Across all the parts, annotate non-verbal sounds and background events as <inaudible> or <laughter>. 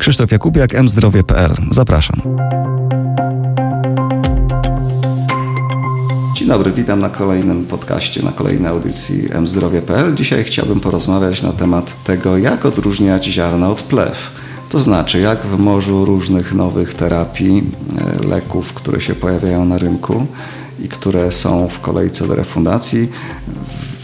Krzysztof Jakubiak, mzdrowie.pl. Zapraszam. Dzień dobry, witam na kolejnym podcaście, na kolejnej audycji mzdrowie.pl. Dzisiaj chciałbym porozmawiać na temat tego, jak odróżniać ziarna od plew. To znaczy, jak w morzu różnych nowych terapii, e, leków, które się pojawiają na rynku i które są w kolejce do refundacji,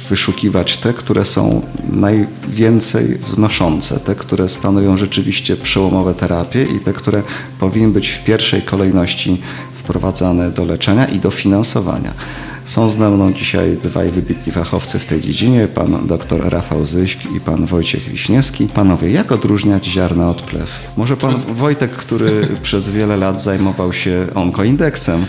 wyszukiwać te, które są najwięcej wnoszące, te, które stanowią rzeczywiście przełomowe terapie i te, które powinny być w pierwszej kolejności wprowadzane do leczenia i do finansowania. Są z mną dzisiaj dwaj wybitni fachowcy w tej dziedzinie, pan dr Rafał Zyśk i pan Wojciech Wiśniewski. Panowie, jak odróżniać ziarna od plew? Może pan Wojtek, który <laughs> przez wiele lat zajmował się onkoindeksem,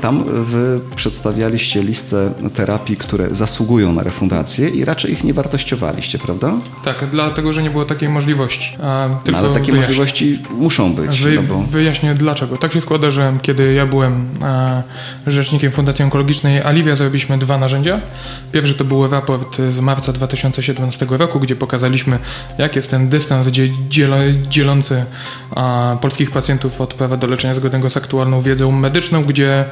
tam wy przedstawialiście listę terapii, które zasługują na refundację i raczej ich nie wartościowaliście, prawda? Tak, dlatego, że nie było takiej możliwości. No, ale takie wyjaśnię. możliwości muszą być. Wy, no bo... Wyjaśnię dlaczego. Tak się składa, że kiedy ja byłem e, rzecznikiem Fundacji Onkologicznej Aliwia, zrobiliśmy dwa narzędzia. Pierwszy to był raport z marca 2017 roku, gdzie pokazaliśmy, jak jest ten dystans dzielący polskich pacjentów od prawa do leczenia zgodnego z aktualną wiedzą medyczną, gdzie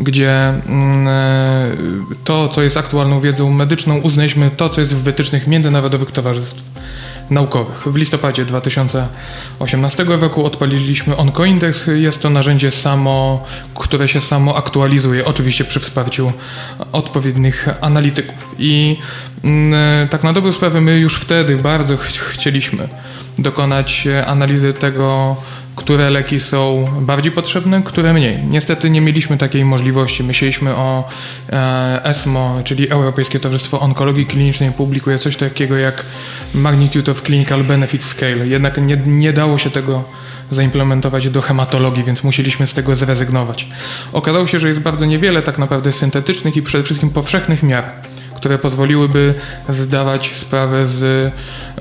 gdzie mm, e, to, co jest aktualną wiedzą medyczną, uznaliśmy to, co jest w wytycznych międzynarodowych towarzystw naukowych. W listopadzie 2018 roku odpaliliśmy OncoIndex. Jest to narzędzie samo, które się samo aktualizuje, oczywiście przy wsparciu odpowiednich analityków. I mm, e, tak na dobrą sprawę my już wtedy bardzo ch chcieliśmy dokonać analizy tego, które leki są bardziej potrzebne, które mniej. Niestety nie mieliśmy takiej możliwości. Myśleliśmy o e, ESMO, czyli Europejskie Towarzystwo Onkologii Klinicznej, publikuje coś takiego jak Magnitude of Clinical Benefit Scale. Jednak nie, nie dało się tego zaimplementować do hematologii, więc musieliśmy z tego zrezygnować. Okazało się, że jest bardzo niewiele tak naprawdę syntetycznych i przede wszystkim powszechnych miar które pozwoliłyby zdawać sprawę z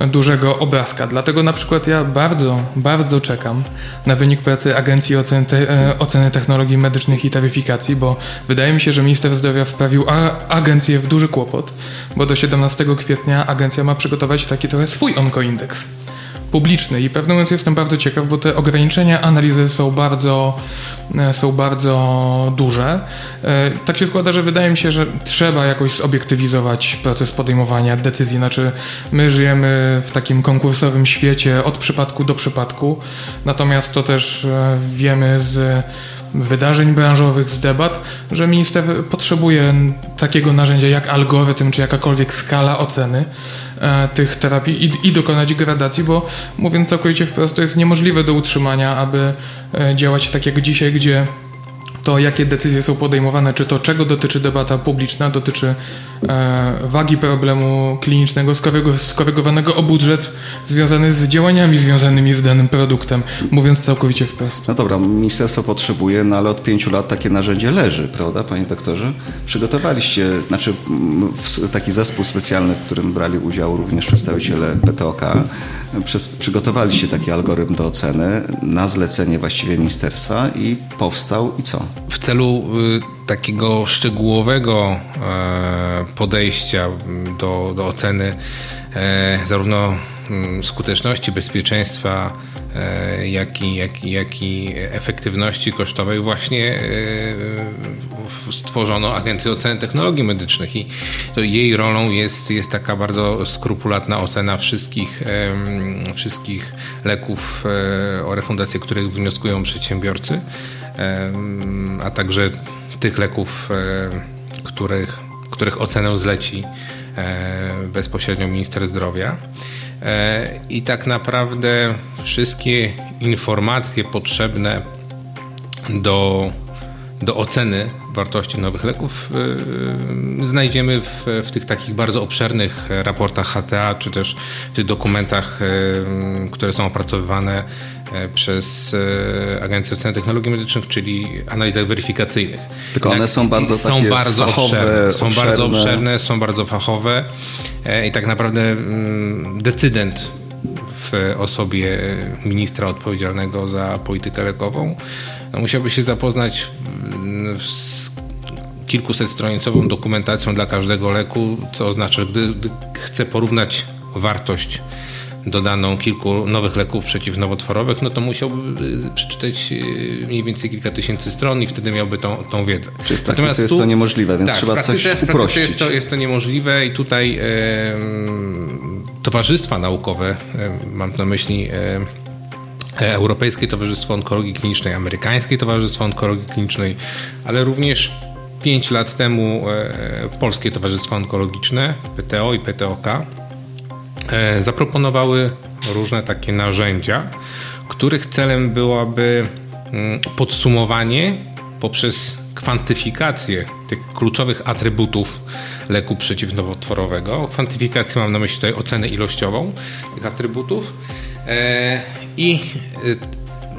dużego obrazka. Dlatego na przykład ja bardzo, bardzo czekam na wynik pracy Agencji Oceny, e, Oceny Technologii Medycznych i Taryfikacji, bo wydaje mi się, że minister zdrowia wprawił agencję w duży kłopot, bo do 17 kwietnia agencja ma przygotować taki trochę swój onkoindeks publiczny i pewnie mówiąc jestem bardzo ciekaw, bo te ograniczenia analizy są bardzo, e, są bardzo duże. E, tak się składa, że wydaje mi się, że trzeba jakoś zobiektywizować proces podejmowania decyzji. Znaczy, my żyjemy w takim konkursowym świecie od przypadku do przypadku, natomiast to też e, wiemy z wydarzeń branżowych, z debat, że minister potrzebuje takiego narzędzia jak algorytm czy jakakolwiek skala oceny e, tych terapii i, i, dokonać gradacji, bo mówiąc całkowicie wprost, to jest niemożliwe do utrzymania, aby e, działać tak jak dzisiaj, gdzie to, jakie decyzje są podejmowane, czy to czego dotyczy debata publiczna, dotyczy e, wagi problemu klinicznego skorygowanego o budżet związany z działaniami związanymi z danym produktem, mówiąc całkowicie wprost. No dobra, ministerstwo potrzebuje, no ale od pięciu lat takie narzędzie leży, prawda, panie doktorze? Przygotowaliście, znaczy taki zespół specjalny, w którym brali udział również przedstawiciele PTOK, przez, przygotowaliście taki algorytm do oceny na zlecenie właściwie ministerstwa i powstał i co? W celu y, takiego szczegółowego e, podejścia do, do oceny e, zarówno skuteczności, bezpieczeństwa, e, jak i, jak, jak i efektywności kosztowej właśnie stworzono Agencję Oceny Technologii Medycznych i jej rolą jest, jest taka bardzo skrupulatna ocena wszystkich, wszystkich leków o refundację, których wnioskują przedsiębiorcy a także tych leków, których, których ocenę zleci bezpośrednio minister zdrowia. E, I tak naprawdę wszystkie informacje potrzebne do, do oceny wartości nowych leków znajdziemy w, w, tych takich bardzo obszernych raportach HTA, czy też w tych dokumentach, które są opracowywane przez Agencję Oceny Technologii Medycznych, czyli analizach weryfikacyjnych. Tylko one są bardzo są bardzo fachowe, obszerne, są obszerne. bardzo obszerne, są bardzo fachowe i tak naprawdę mm, decydent w osobie ministra odpowiedzialnego za politykę lekową no musiałby się zapoznać mm, z kilkusetstronicową dokumentacją dla każdego leku, co oznacza, gdy, gdy chce porównać wartość dodaną kilku nowych leków przeciwnowotworowych, no to musiałby przeczytać mniej więcej kilka tysięcy stron i wtedy miałby tą, tą wiedzę. Czyli w Natomiast jest tu, to niemożliwe, więc tak, trzeba coś uprościć. W praktyce jest to, jest to niemożliwe i tutaj e, towarzystwa naukowe, e, mam na myśli e, Europejskie Towarzystwo Onkologii Klinicznej, Amerykańskie Towarzystwo Onkologii Klinicznej, ale również 5 lat temu e, Polskie Towarzystwo Onkologiczne, PTO i PTOK, zaproponowały różne takie narzędzia, których celem byłoby mm, podsumowanie poprzez kwantyfikację tych kluczowych atrybutów leku przeciwnowotworowego. Kwantyfikację mam na myśli tutaj ocenę ilościową tych atrybutów e, i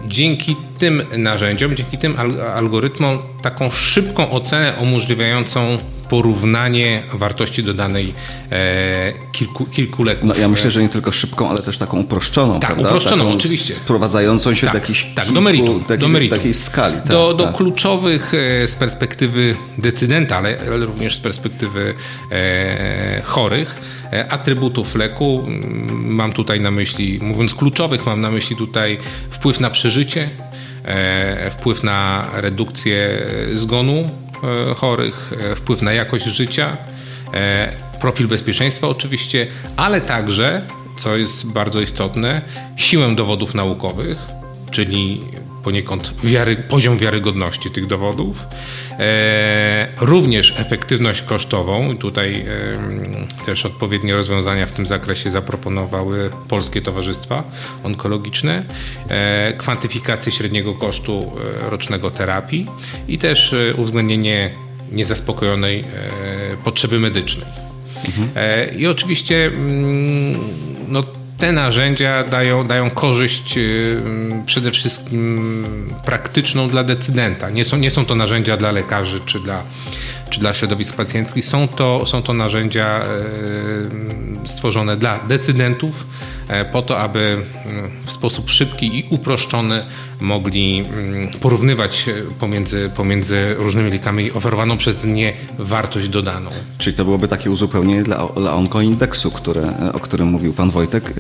dzięki tym narzędziom, dzięki tym algorytmom taką szybką ocenę umożliwiającą porównanie wartości dodanej e, kilku, kilku leków. No, ja myślę, że nie tylko szybką, ale też taką uproszczoną, tak, prawda? uproszczoną, taką oczywiście. Sprowadzającą się tak, do jakichś tak, do meritum, takiej, do meritum. takiej skali. Tak, do, do tak. kluczowych e, z perspektywy decydenta, ale, ale również z perspektywy e, chorych e, atrybutów leku. Mm, mam tutaj na myśli, mówiąc kluczowych, mam na myśli tutaj wpływ na przeżycie, e, wpływ na redukcję zgonu E, chorych, e, wpływ na jakość życia, e, profil bezpieczeństwa oczywiście, ale także, co jest bardzo istotne, siłę dowodów naukowych, czyli poniekąd wiary, poziom wiarygodności tych dowodów, e, również efektywność kosztową. I tutaj e, też odpowiednie rozwiązania w tym zakresie zaproponowały polskie towarzystwa onkologiczne, e, kwantyfikację średniego kosztu e, rocznego terapii i też e, uwzględnienie niezaspokojonej e, potrzeby medycznej. Mhm. I oczywiście mm, no, te narzędzia dają, dają korzyść y, przede wszystkim praktyczną dla decydenta. Nie są, nie są to narzędzia dla lekarzy czy dla, czy dla środowisk pacjenckich. Są to, są to narzędzia y, stworzone dla decydentów e, po to, aby y, w sposób szybki i uproszczony mogli porównywać pomiędzy, pomiędzy różnymi lekami oferowaną przez nie wartość dodaną. Czyli to byłoby takie uzupełnienie dla, dla onkoindeksu, które, o którym mówił pan Wojtek.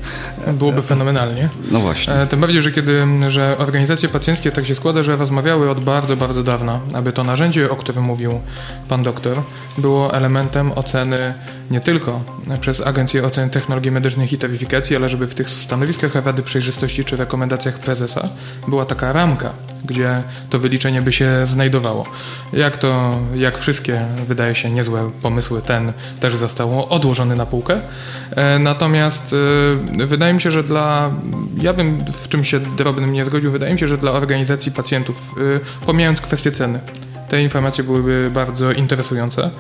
Byłoby fenomenalnie. No właśnie. E, tym bardziej, że kiedy, że organizacje pacjenckie tak się składa, że rozmawiały od bardzo, bardzo dawna, aby to narzędzie, o którym mówił pan doktor, było elementem oceny nie tylko przez Agencję Oceny Technologii Medycznych i Taryfikacji, ale żeby w tych stanowiskach Rady Przejrzystości czy rekomendacjach prezesa była taka ramka, gdzie to wyliczenie by się znajdowało. Jak to, jak wszystkie, wydaje się, niezłe pomysły, ten też został odłożony na półkę. E, natomiast e, wydaje mi się, że dla, ja bym w czym się drobnym nie zgodził, wydaje mi się, że dla organizacji pacjentów, e, pomijając kwestię ceny, te informacje byłyby bardzo interesujące.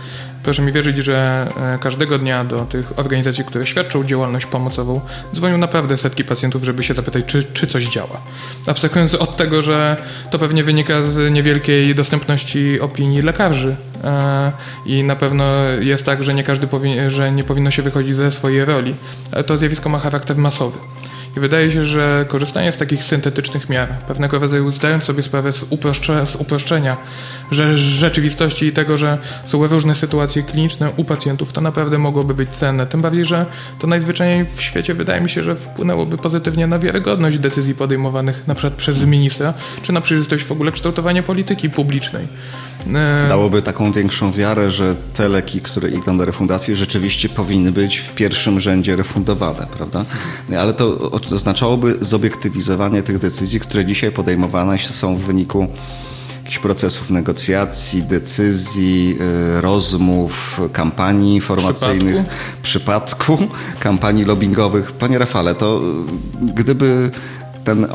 Proszę mi wierzyć, że e, każdego dnia do tych organizacji, które świadczą działalność pomocową, dzwonią naprawdę setki pacjentów, żeby się zapytać, czy, czy coś działa. Abstrahując od tego, że to pewnie wynika z niewielkiej dostępności opinii lekarzy e, i na pewno jest tak, że nie każdy powi- że nie powinno się wychodzić ze swojej roli. Ale to zjawisko ma charakter masowy. I wydaje się, że korzystanie z takich syntetycznych miar, pewnego rodzaju zdając sobie sprawę z, uproszcze, z uproszczenia że rzeczywistości i tego, że są różne sytuacje kliniczne u pacjentów, to naprawdę mogłoby być cenne. Tym bardziej, że to najzwyczajniej w świecie wydaje mi się, że wpłynęłoby pozytywnie na wiarygodność decyzji podejmowanych na przykład przez ministra, czy na przejrzystość w ogóle kształtowania polityki publicznej. E, Dałoby taką większą wiarę, że te leki, które idą do refundacji, rzeczywiście powinny być w pierwszym rzędzie refundowane, prawda? Ale to oznaczałoby zobiektywizowanie tych decyzji, które dzisiaj podejmowane są w wyniku jakichś procesów negocjacji, decyzji, y, rozmów, kampanii informacyjnych, przypadku, przypadku kampanii lobbyingowych. Panie Rafale, to y, gdyby ten y,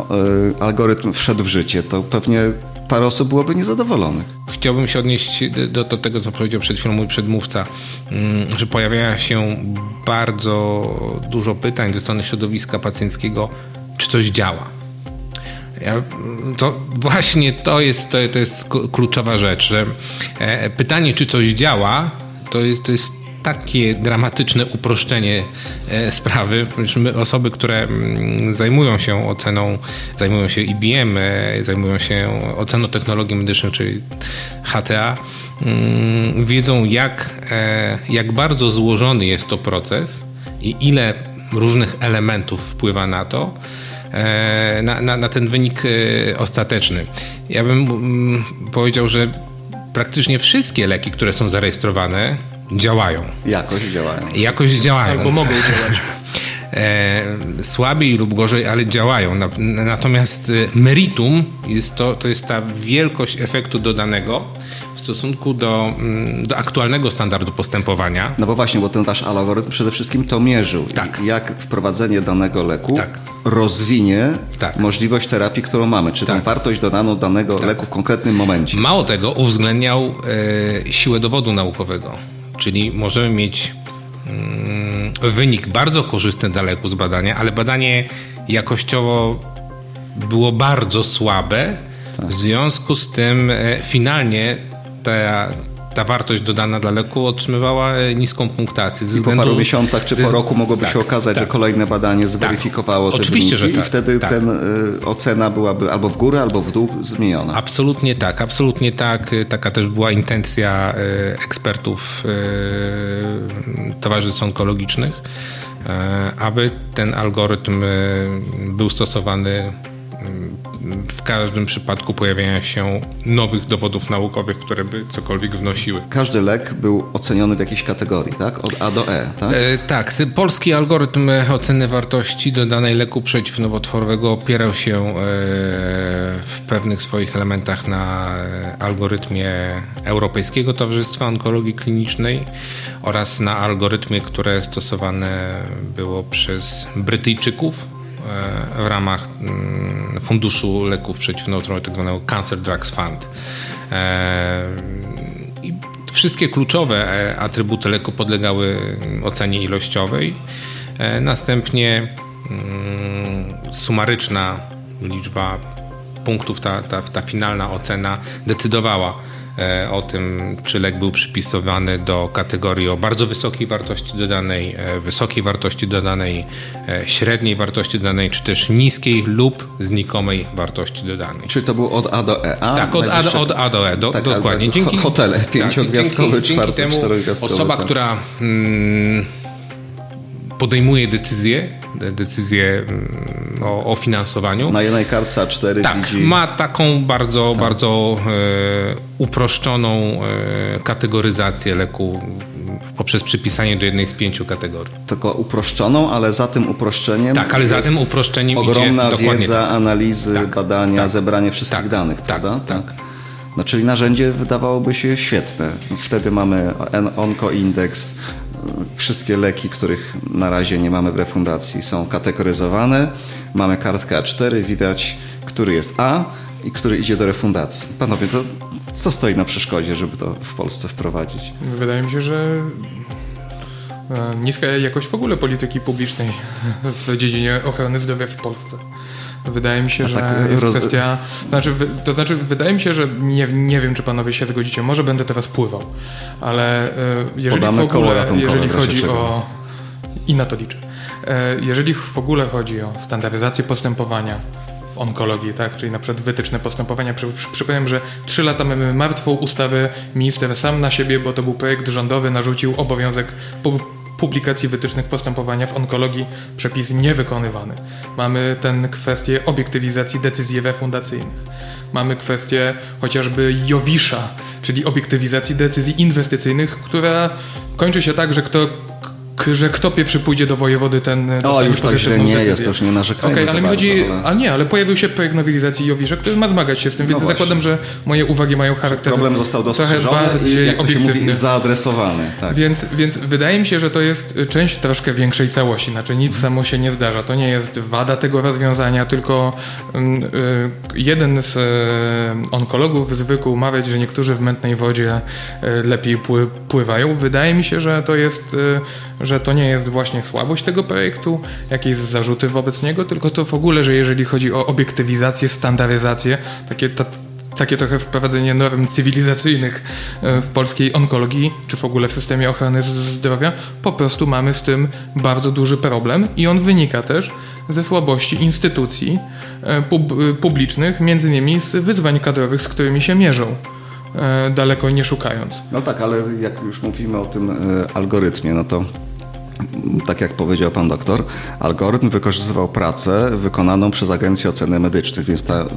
algorytm wszedł w życie, to pewnie parę osób byłoby niezadowolonych. Chciałbym się odnieść do, do tego, co powiedział przed chwilą mój przedmówca, mm, że pojawia się bardzo dużo pytań ze strony środowiska pacjenckiego, czy coś działa. Ja, to właśnie to jest, to, to jest kluczowa rzecz, że e, pytanie, czy coś działa, to jest, to jest takie dramatyczne uproszczenie e, sprawy. My, osoby, które mm, zajmują się oceną, zajmują się IBM, e, zajmują się oceną technologii medycznych, czyli HTA, mm, wiedzą jak, jak bardzo złożony jest to proces i ile różnych elementów wpływa na to, e, na, na, na ten wynik e, ostateczny. Ja bym mm, powiedział, że praktycznie wszystkie leki, które są zarejestrowane, działają. Jakoś działają. Jakoś działają. Albo mogą działać. <laughs> E, słabiej lub gorzej, ale działają. Natomiast e, meritum jest to, to jest ta wielkość efektu dodanego w stosunku do, mm, do aktualnego standardu postępowania. No bo właśnie, bo ten wasz algorytm przede wszystkim to mierzył. Tak. Jak wprowadzenie danego leku Tak. rozwinie Tak. możliwość terapii, którą mamy, czy tę Tak. wartość dodaną danego leku w konkretnym momencie. Mało tego, uwzględniał e, siłę dowodu naukowego, czyli możemy mieć mm, wynik bardzo korzystny dla leku z badania, ale badanie jakościowo było bardzo słabe. W związku z tym e, finalnie ta, ta wartość dodana dla leku otrzymywała e, niską punktację. Ze I po względu- paru miesiącach czy ze- po roku mogłoby tak, się okazać, tak. że kolejne badanie zweryfikowało te Oczywiście, wyniki że tak, i wtedy tak. ten y, ocena byłaby albo w górę, albo w dół zmieniona. Absolutnie tak, absolutnie tak. Y, Taka też była intencja y, ekspertów y, towarzystw onkologicznych, aby ten algorytm był stosowany w każdym przypadku pojawienia się nowych dowodów naukowych, które by cokolwiek wnosiły. Każdy lek był oceniony w jakiejś kategorii, tak? Od A do E, tak? E, tak, polski algorytm oceny wartości dodanej leku przeciwnowotworowego opierał się e, w pewnych swoich elementach na e, algorytmie Europejskiego Towarzystwa Onkologii Klinicznej oraz na algorytmie, które stosowane było przez Brytyjczyków w ramach mm, Funduszu Leków Przeciwnowotworowych, tak zwanego Cancer Drugs Fund. E, i Wszystkie kluczowe e, atrybuty leku podlegały mm, ocenie ilościowej. E, Następnie mm, sumaryczna liczba punktów, ta, ta, ta finalna ocena decydowała e, o tym, czy lek był przypisywany do kategorii o bardzo wysokiej wartości dodanej, e, wysokiej wartości dodanej, e, średniej wartości dodanej, czy też niskiej lub znikomej wartości dodanej. Czy to było od A do E? A, Tak, od A, od A do E, do, Tak, dokładnie. Dzięki, ho- hotele pięciogwiazdkowe, dzięki, dzięki czwarte, temu osoba, tak. która mm, podejmuje decyzję, de- decyzję mm, o, o finansowaniu, Na jednej kartce A4 tak, widzi... ma taką bardzo, bardzo e, uproszczoną e, kategoryzację leku poprzez przypisanie do jednej z pięciu kategorii. tylko uproszczoną, ale za tym uproszczeniem Tak, ale za tym uproszczeniem ogromna idzie wiedza, tak. analizy, Tak, badania, tak, zebranie wszystkich tak, danych, tak, prawda? tak. No, czyli narzędzie wydawałoby się świetne. Wtedy mamy onkoindeks, wszystkie leki, których na razie nie mamy w refundacji są kategoryzowane, mamy kartkę A4, widać, który jest A i który idzie do refundacji. Panowie, to co stoi na przeszkodzie, żeby to w Polsce wprowadzić? Wydaje mi się, że niska jakość w ogóle polityki publicznej w dziedzinie ochrony zdrowia w Polsce. Wydaje mi się, że tak, jest roz- kwestia. Znaczy, wy, to znaczy, wydaje mi się, że nie, nie wiem, czy panowie się zgodzicie. Może będę teraz pływał, ale e, jeżeli Podamy w ogóle, jeżeli chodzi o. I na to liczę. E, Jeżeli w ogóle chodzi o standaryzację postępowania w onkologii, tak, czyli na przykład wytyczne postępowania, przy, przy, przypomnę, że trzy lata mamy martwą ustawę, minister sam na siebie, bo to był projekt rządowy, narzucił obowiązek publikacji wytycznych postępowania w onkologii, przepis niewykonywany. Mamy ten kwestię obiektywizacji decyzji refundacyjnych. Mamy kwestię chociażby Jowisza, czyli obiektywizacji decyzji inwestycyjnych, która kończy się tak, że kto że kto pierwszy pójdzie do wojewody, ten O, dostanie już tak źle nie decyzję. jest, to już nie narzekajmy za ale mi bardzo, chodzi, ale- a nie, ale pojawił się projekt nowelizacji Jowisza, który ma zmagać się z tym, więc No zakładam, że moje uwagi mają charakter Problem został dostrzeżony i bardziej jak się obiektywny. mówi, zaadresowany. Tak. Więc, więc wydaje mi się, że to jest część troszkę większej całości. Znaczy nic samo się nie zdarza. To nie jest wada tego rozwiązania, tylko mm, y, jeden z y, onkologów zwykł mawiać, że niektórzy w mętnej wodzie y, lepiej pły, pływają. Wydaje mi się, że to jest, y, że to nie jest właśnie słabość tego projektu, jakieś zarzuty wobec niego, tylko to w ogóle, że jeżeli chodzi o obiektywizację, standaryzację, takie ta, takie trochę wprowadzenie norm cywilizacyjnych e, w polskiej onkologii, czy w ogóle w systemie ochrony zdrowia, po prostu mamy z tym bardzo duży problem i on wynika też ze słabości instytucji e, pub, e, publicznych, między innymi z wyzwań kadrowych, z którymi się mierzą, daleko nie szukając. No tak, ale jak już mówimy o tym algorytmie, no to tak jak powiedział pan doktor, algorytm wykorzystywał pracę wykonaną przez Agencję Oceny Medycznych, więc ta, e, e,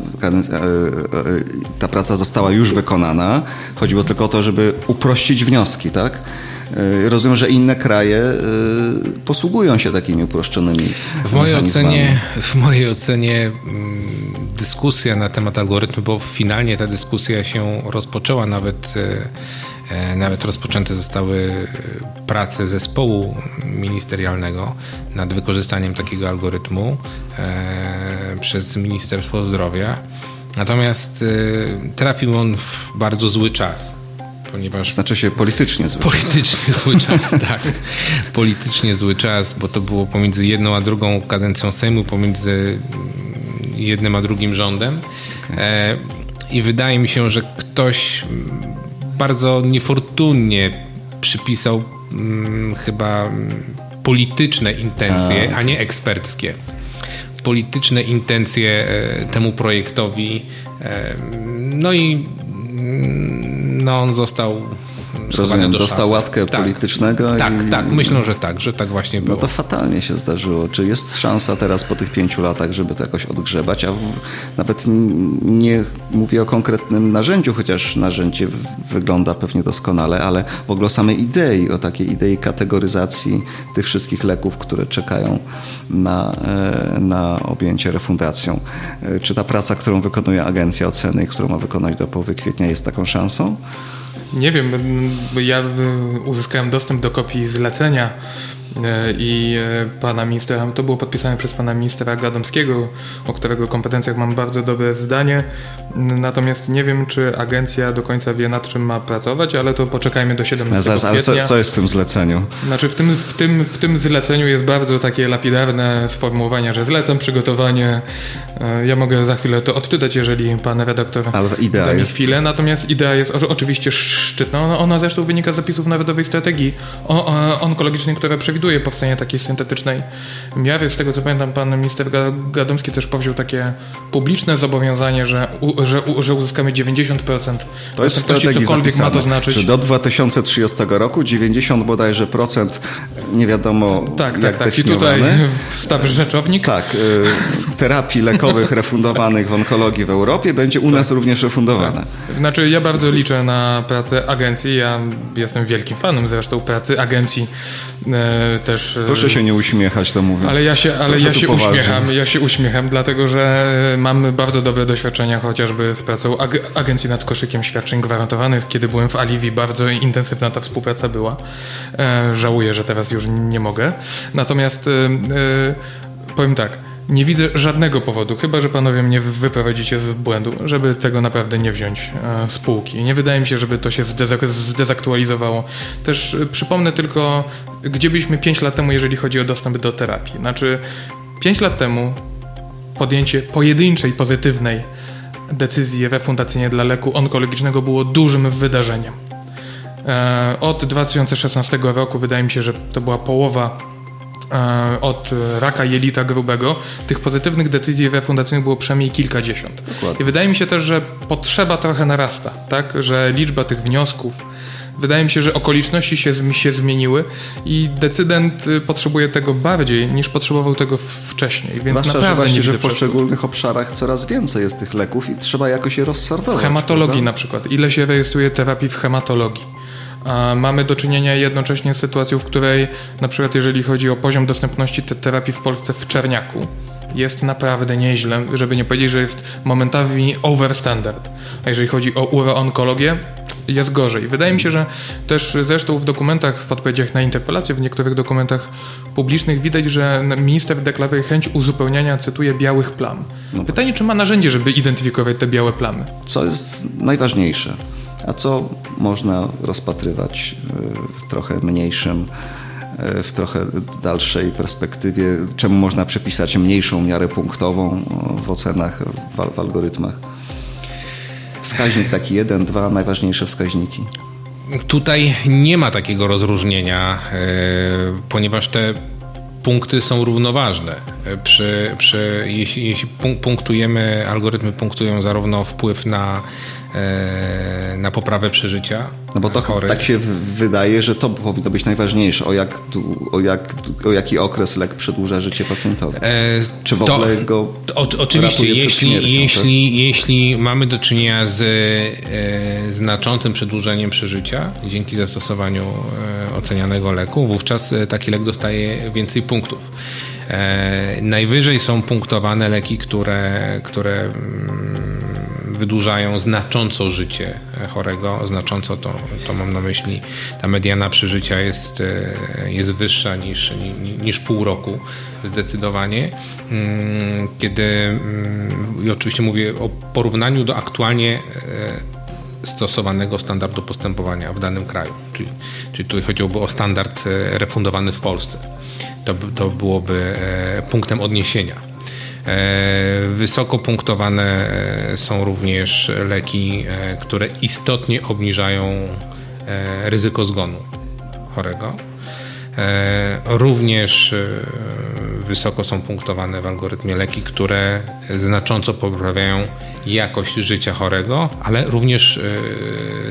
ta praca została już wykonana. Chodziło tylko o to, żeby uprościć wnioski, tak? E, rozumiem, że inne kraje posługują się takimi uproszczonymi. W mojej ocenie, w mojej ocenie mm, dyskusja na temat algorytmu, bo finalnie ta dyskusja się rozpoczęła nawet nawet rozpoczęte zostały e, prace zespołu ministerialnego nad wykorzystaniem takiego algorytmu e, przez Ministerstwo Zdrowia. Natomiast trafił on w bardzo zły czas ponieważ... Znaczy się politycznie zły Politycznie <laughs> zły czas, tak. Politycznie zły czas, bo to było pomiędzy jedną a drugą kadencją Sejmu, pomiędzy mm, jednym a drugim rządem. Okay. I wydaje mi się, że ktoś bardzo niefortunnie przypisał hmm, chyba polityczne intencje, a, a nie eksperckie. Polityczne intencje e, temu projektowi. E, no i mm, no, on został Rozumiem, do dostał łatkę tak, politycznego. Tak, i... tak, myślę, że tak, że tak właśnie było. No to fatalnie się zdarzyło. Czy jest szansa teraz po tych pięciu latach, żeby to jakoś odgrzebać? A w... nawet nie mówię o konkretnym narzędziu, chociaż narzędzie wygląda pewnie doskonale, ale w ogóle o samej idei, o takiej idei kategoryzacji tych wszystkich leków, które czekają na, e, na objęcie refundacją. E, czy ta praca, którą wykonuje Agencja Oceny i którą ma wykonać do połowy kwietnia jest taką szansą? Nie wiem, ja uzyskałem dostęp do kopii zlecenia E, i e, pana ministra, to było podpisane przez pana ministra Gadomskiego, o którego kompetencjach mam bardzo dobre zdanie, natomiast nie wiem, czy agencja do końca wie, nad czym ma pracować, ale to poczekajmy do 17 Zaraz, ale co, co, jest w tym zleceniu? Znaczy w tym, w, tym, w tym zleceniu jest bardzo takie lapidarne sformułowanie, że zlecam przygotowanie, e, ja mogę za chwilę to odczytać, jeżeli pan redaktor ale idea da mi jest... chwilę, natomiast idea jest oczywiście szczytna, ona, ona zresztą wynika z zapisów Narodowej Strategii Onkologicznej, która przewiduje powstanie takiej syntetycznej miary. Z tego co pamiętam, pan minister Gadomski też powziął takie publiczne zobowiązanie, że, u, że, u, że uzyskamy 90% to jest strategii cokolwiek zapisane, ma to znaczyć. Że do 2030 roku 90 bodajże procent nie wiadomo tak, tak, tak. I tutaj wstaw rzeczownik. Tak, y, terapii lekowych refundowanych w onkologii w Europie będzie u tak. nas również refundowana. Tak. Znaczy ja bardzo liczę na pracę agencji. Ja jestem wielkim fanem zresztą pracy agencji e, też... E, Proszę się nie uśmiechać, to mówię. Ale ja się, ale ja się uśmiecham, ja się uśmiecham, dlatego że mamy bardzo dobre doświadczenia chociażby z pracą ag Agencji nad Koszykiem Świadczeń Gwarantowanych. Kiedy byłem w Aliwi, bardzo intensywna ta współpraca była. E, żałuję, że teraz już nie mogę. Natomiast e, e powiem tak, nie widzę żadnego powodu, chyba że panowie mnie wyprowadzicie z błędu, żeby tego naprawdę nie wziąć e, z półki. Nie wydaje mi się, żeby to się zdezak zdezaktualizowało. Też e, przypomnę tylko, gdzie byliśmy 5 lat temu, jeżeli chodzi o dostęp do terapii. Znaczy, 5 lat temu podjęcie pojedynczej, pozytywnej decyzji refundacyjnej dla leku onkologicznego było dużym wydarzeniem. E, od 2016 roku wydaje mi się, że to była połowa od raka jelita grubego, tych pozytywnych decyzji refundacyjnych było przynajmniej kilkadziesiąt. Dokładnie. I wydaje mi się też, że potrzeba trochę narasta, tak? Że liczba tych wniosków, wydaje mi się, że okoliczności się, się zmieniły i decydent y, potrzebuje tego bardziej niż potrzebował tego wcześniej, więc Zwłaszcza, naprawdę że właśnie, że w poszczególnych obszarach coraz więcej jest tych leków i trzeba jakoś je rozsortować. W hematologii prawda? na przykład. Ile się rejestruje terapii w hematologii? Mamy do czynienia jednocześnie z sytuacją, w której na przykład jeżeli chodzi o poziom dostępności te terapii w Polsce w Czerniaku, jest naprawdę nieźle, żeby nie powiedzieć, że jest momentami overstandard. A jeżeli chodzi o uroonkologię, jest gorzej. Wydaje mi się, że też zresztą w dokumentach, w odpowiedziach na interpelacje, w niektórych dokumentach publicznych widać, że minister deklaruje chęć uzupełniania, cytuję, białych plam. No Pytanie, czy ma narzędzie, żeby identyfikować te białe plamy? Co jest najważniejsze? A co można rozpatrywać w trochę mniejszym, w trochę dalszej perspektywie, czemu można przepisać mniejszą miarę punktową w ocenach, w, w algorytmach. Wskaźnik taki jeden, dwa najważniejsze wskaźniki. Tutaj nie ma takiego rozróżnienia, e, ponieważ te punkty są równoważne. Przy, przy, jeśli, jeśli punktujemy, algorytmy punktują zarówno wpływ na E, na poprawę przeżycia. No bo to chorych. tak się wydaje, że to powinno być najważniejsze, o, jak, o, jak, o jaki okres lek przedłuża życie pacjentowi. E, Czy w to, ogóle go o, Oczywiście, jeśli, jeśli, tak? jeśli mamy do czynienia z e, znaczącym przedłużeniem przeżycia dzięki zastosowaniu e, ocenianego leku, wówczas e, taki lek dostaje więcej punktów. E, najwyżej są punktowane leki, które, które mm, wydłużają znacząco życie chorego. Znacząco to, to mam na myśli, ta mediana przeżycia jest, e, jest wyższa niż, niż pół roku zdecydowanie. Mm, kiedy, mm, i oczywiście mówię o porównaniu do aktualnie e, stosowanego standardu postępowania w danym kraju. Czyli, czyli tutaj chodziłoby o standard e, refundowany w Polsce. To, to byłoby punktem odniesienia. E, wysoko punktowane e, są również leki, e, które istotnie obniżają ryzyko zgonu chorego. Również wysoko są punktowane w algorytmie leki, które znacząco poprawiają jakość życia chorego, ale również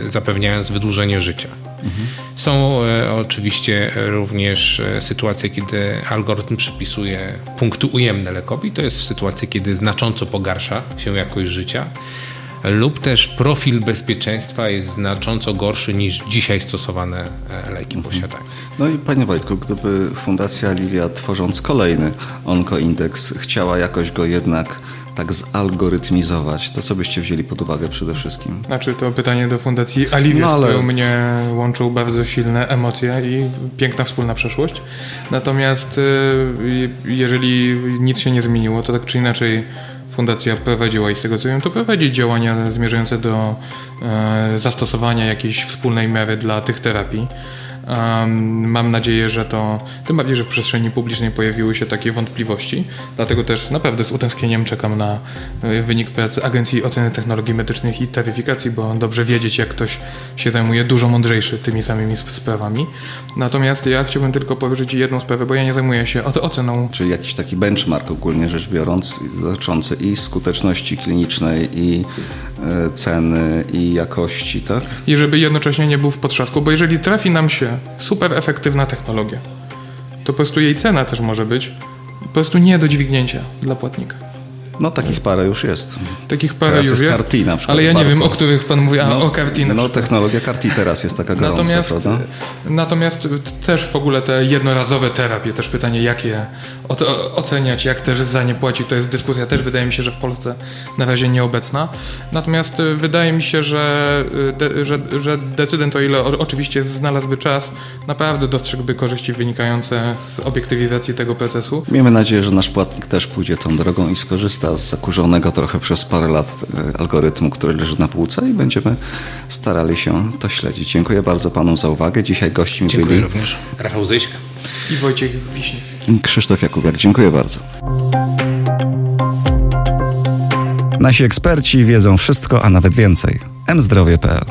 zapewniając wydłużenie życia. Mhm. Są e, oczywiście również e, sytuacje, kiedy algorytm przypisuje punkty ujemne lekowi. To jest sytuacja, kiedy znacząco pogarsza się jakość życia lub też profil bezpieczeństwa jest znacząco gorszy niż dzisiaj stosowane e, leki mhm. posiadają. No i panie Wojtku, gdyby Fundacja Livia tworząc kolejny onkoindeks chciała jakoś go jednak tak zalgorytmizować, to co byście wzięli pod uwagę przede wszystkim? Znaczy to pytanie do Fundacji Aliwie, no, ale... którą mnie łączą bardzo silne emocje i piękna wspólna przeszłość. Natomiast y, jeżeli nic się nie zmieniło, to tak czy inaczej Fundacja prowadziła i z tego co wiem, to prowadzi działania zmierzające do e, zastosowania jakiejś wspólnej miary dla tych terapii. Mam nadzieję, że to, tym bardziej, że w przestrzeni publicznej pojawiły się takie wątpliwości. Dlatego też naprawdę z utęsknieniem czekam na e, wynik pracy Agencji Oceny Technologii Medycznych i Taryfikacji, bo dobrze wiedzieć, jak ktoś się zajmuje dużo mądrzejszy tymi samymi sprawami. Natomiast ja chciałbym tylko powiedzieć jedną sprawę, bo ja nie zajmuję się oceną. Czyli jakiś taki benchmark ogólnie rzecz biorąc, dotyczący i skuteczności klinicznej, i e, ceny, i jakości, tak? I żeby jednocześnie nie był w potrzasku, bo jeżeli trafi nam się super efektywna technologia. To po prostu jej cena też może być po prostu nie do dźwignięcia dla płatnika. No takich parę już jest. Takich parę teraz już jest. Carti na przykład. Ale ja nie wiem, o których pan mówi, a no, o Carti na No technologia Carti teraz jest taka gorąca, natomiast, prawda? Natomiast też w ogóle te jednorazowe terapie, też pytanie jak je oceniać, jak też za nie płacić, to jest dyskusja też wydaje mi się, że w Polsce na razie nieobecna. Natomiast y, wydaje mi się, że, y, de, że, że decydent, o ile oczywiście znalazłby czas, naprawdę dostrzegłby korzyści wynikające z obiektywizacji tego procesu. Miejmy nadzieję, że nasz płatnik też pójdzie tą drogą i skorzysta zakurzonego trochę przez parę lat e, algorytmu, który leży na półce i będziemy starali się to śledzić. Dziękuję bardzo panu za uwagę. Dzisiaj gościem Dziękuję byli... również. Rafał Zyśk. I Wojciech Wiśniewski. Krzysztof Jakubiak. Dziękuję bardzo. Nasi eksperci wiedzą wszystko, a nawet więcej. mzdrowie.pl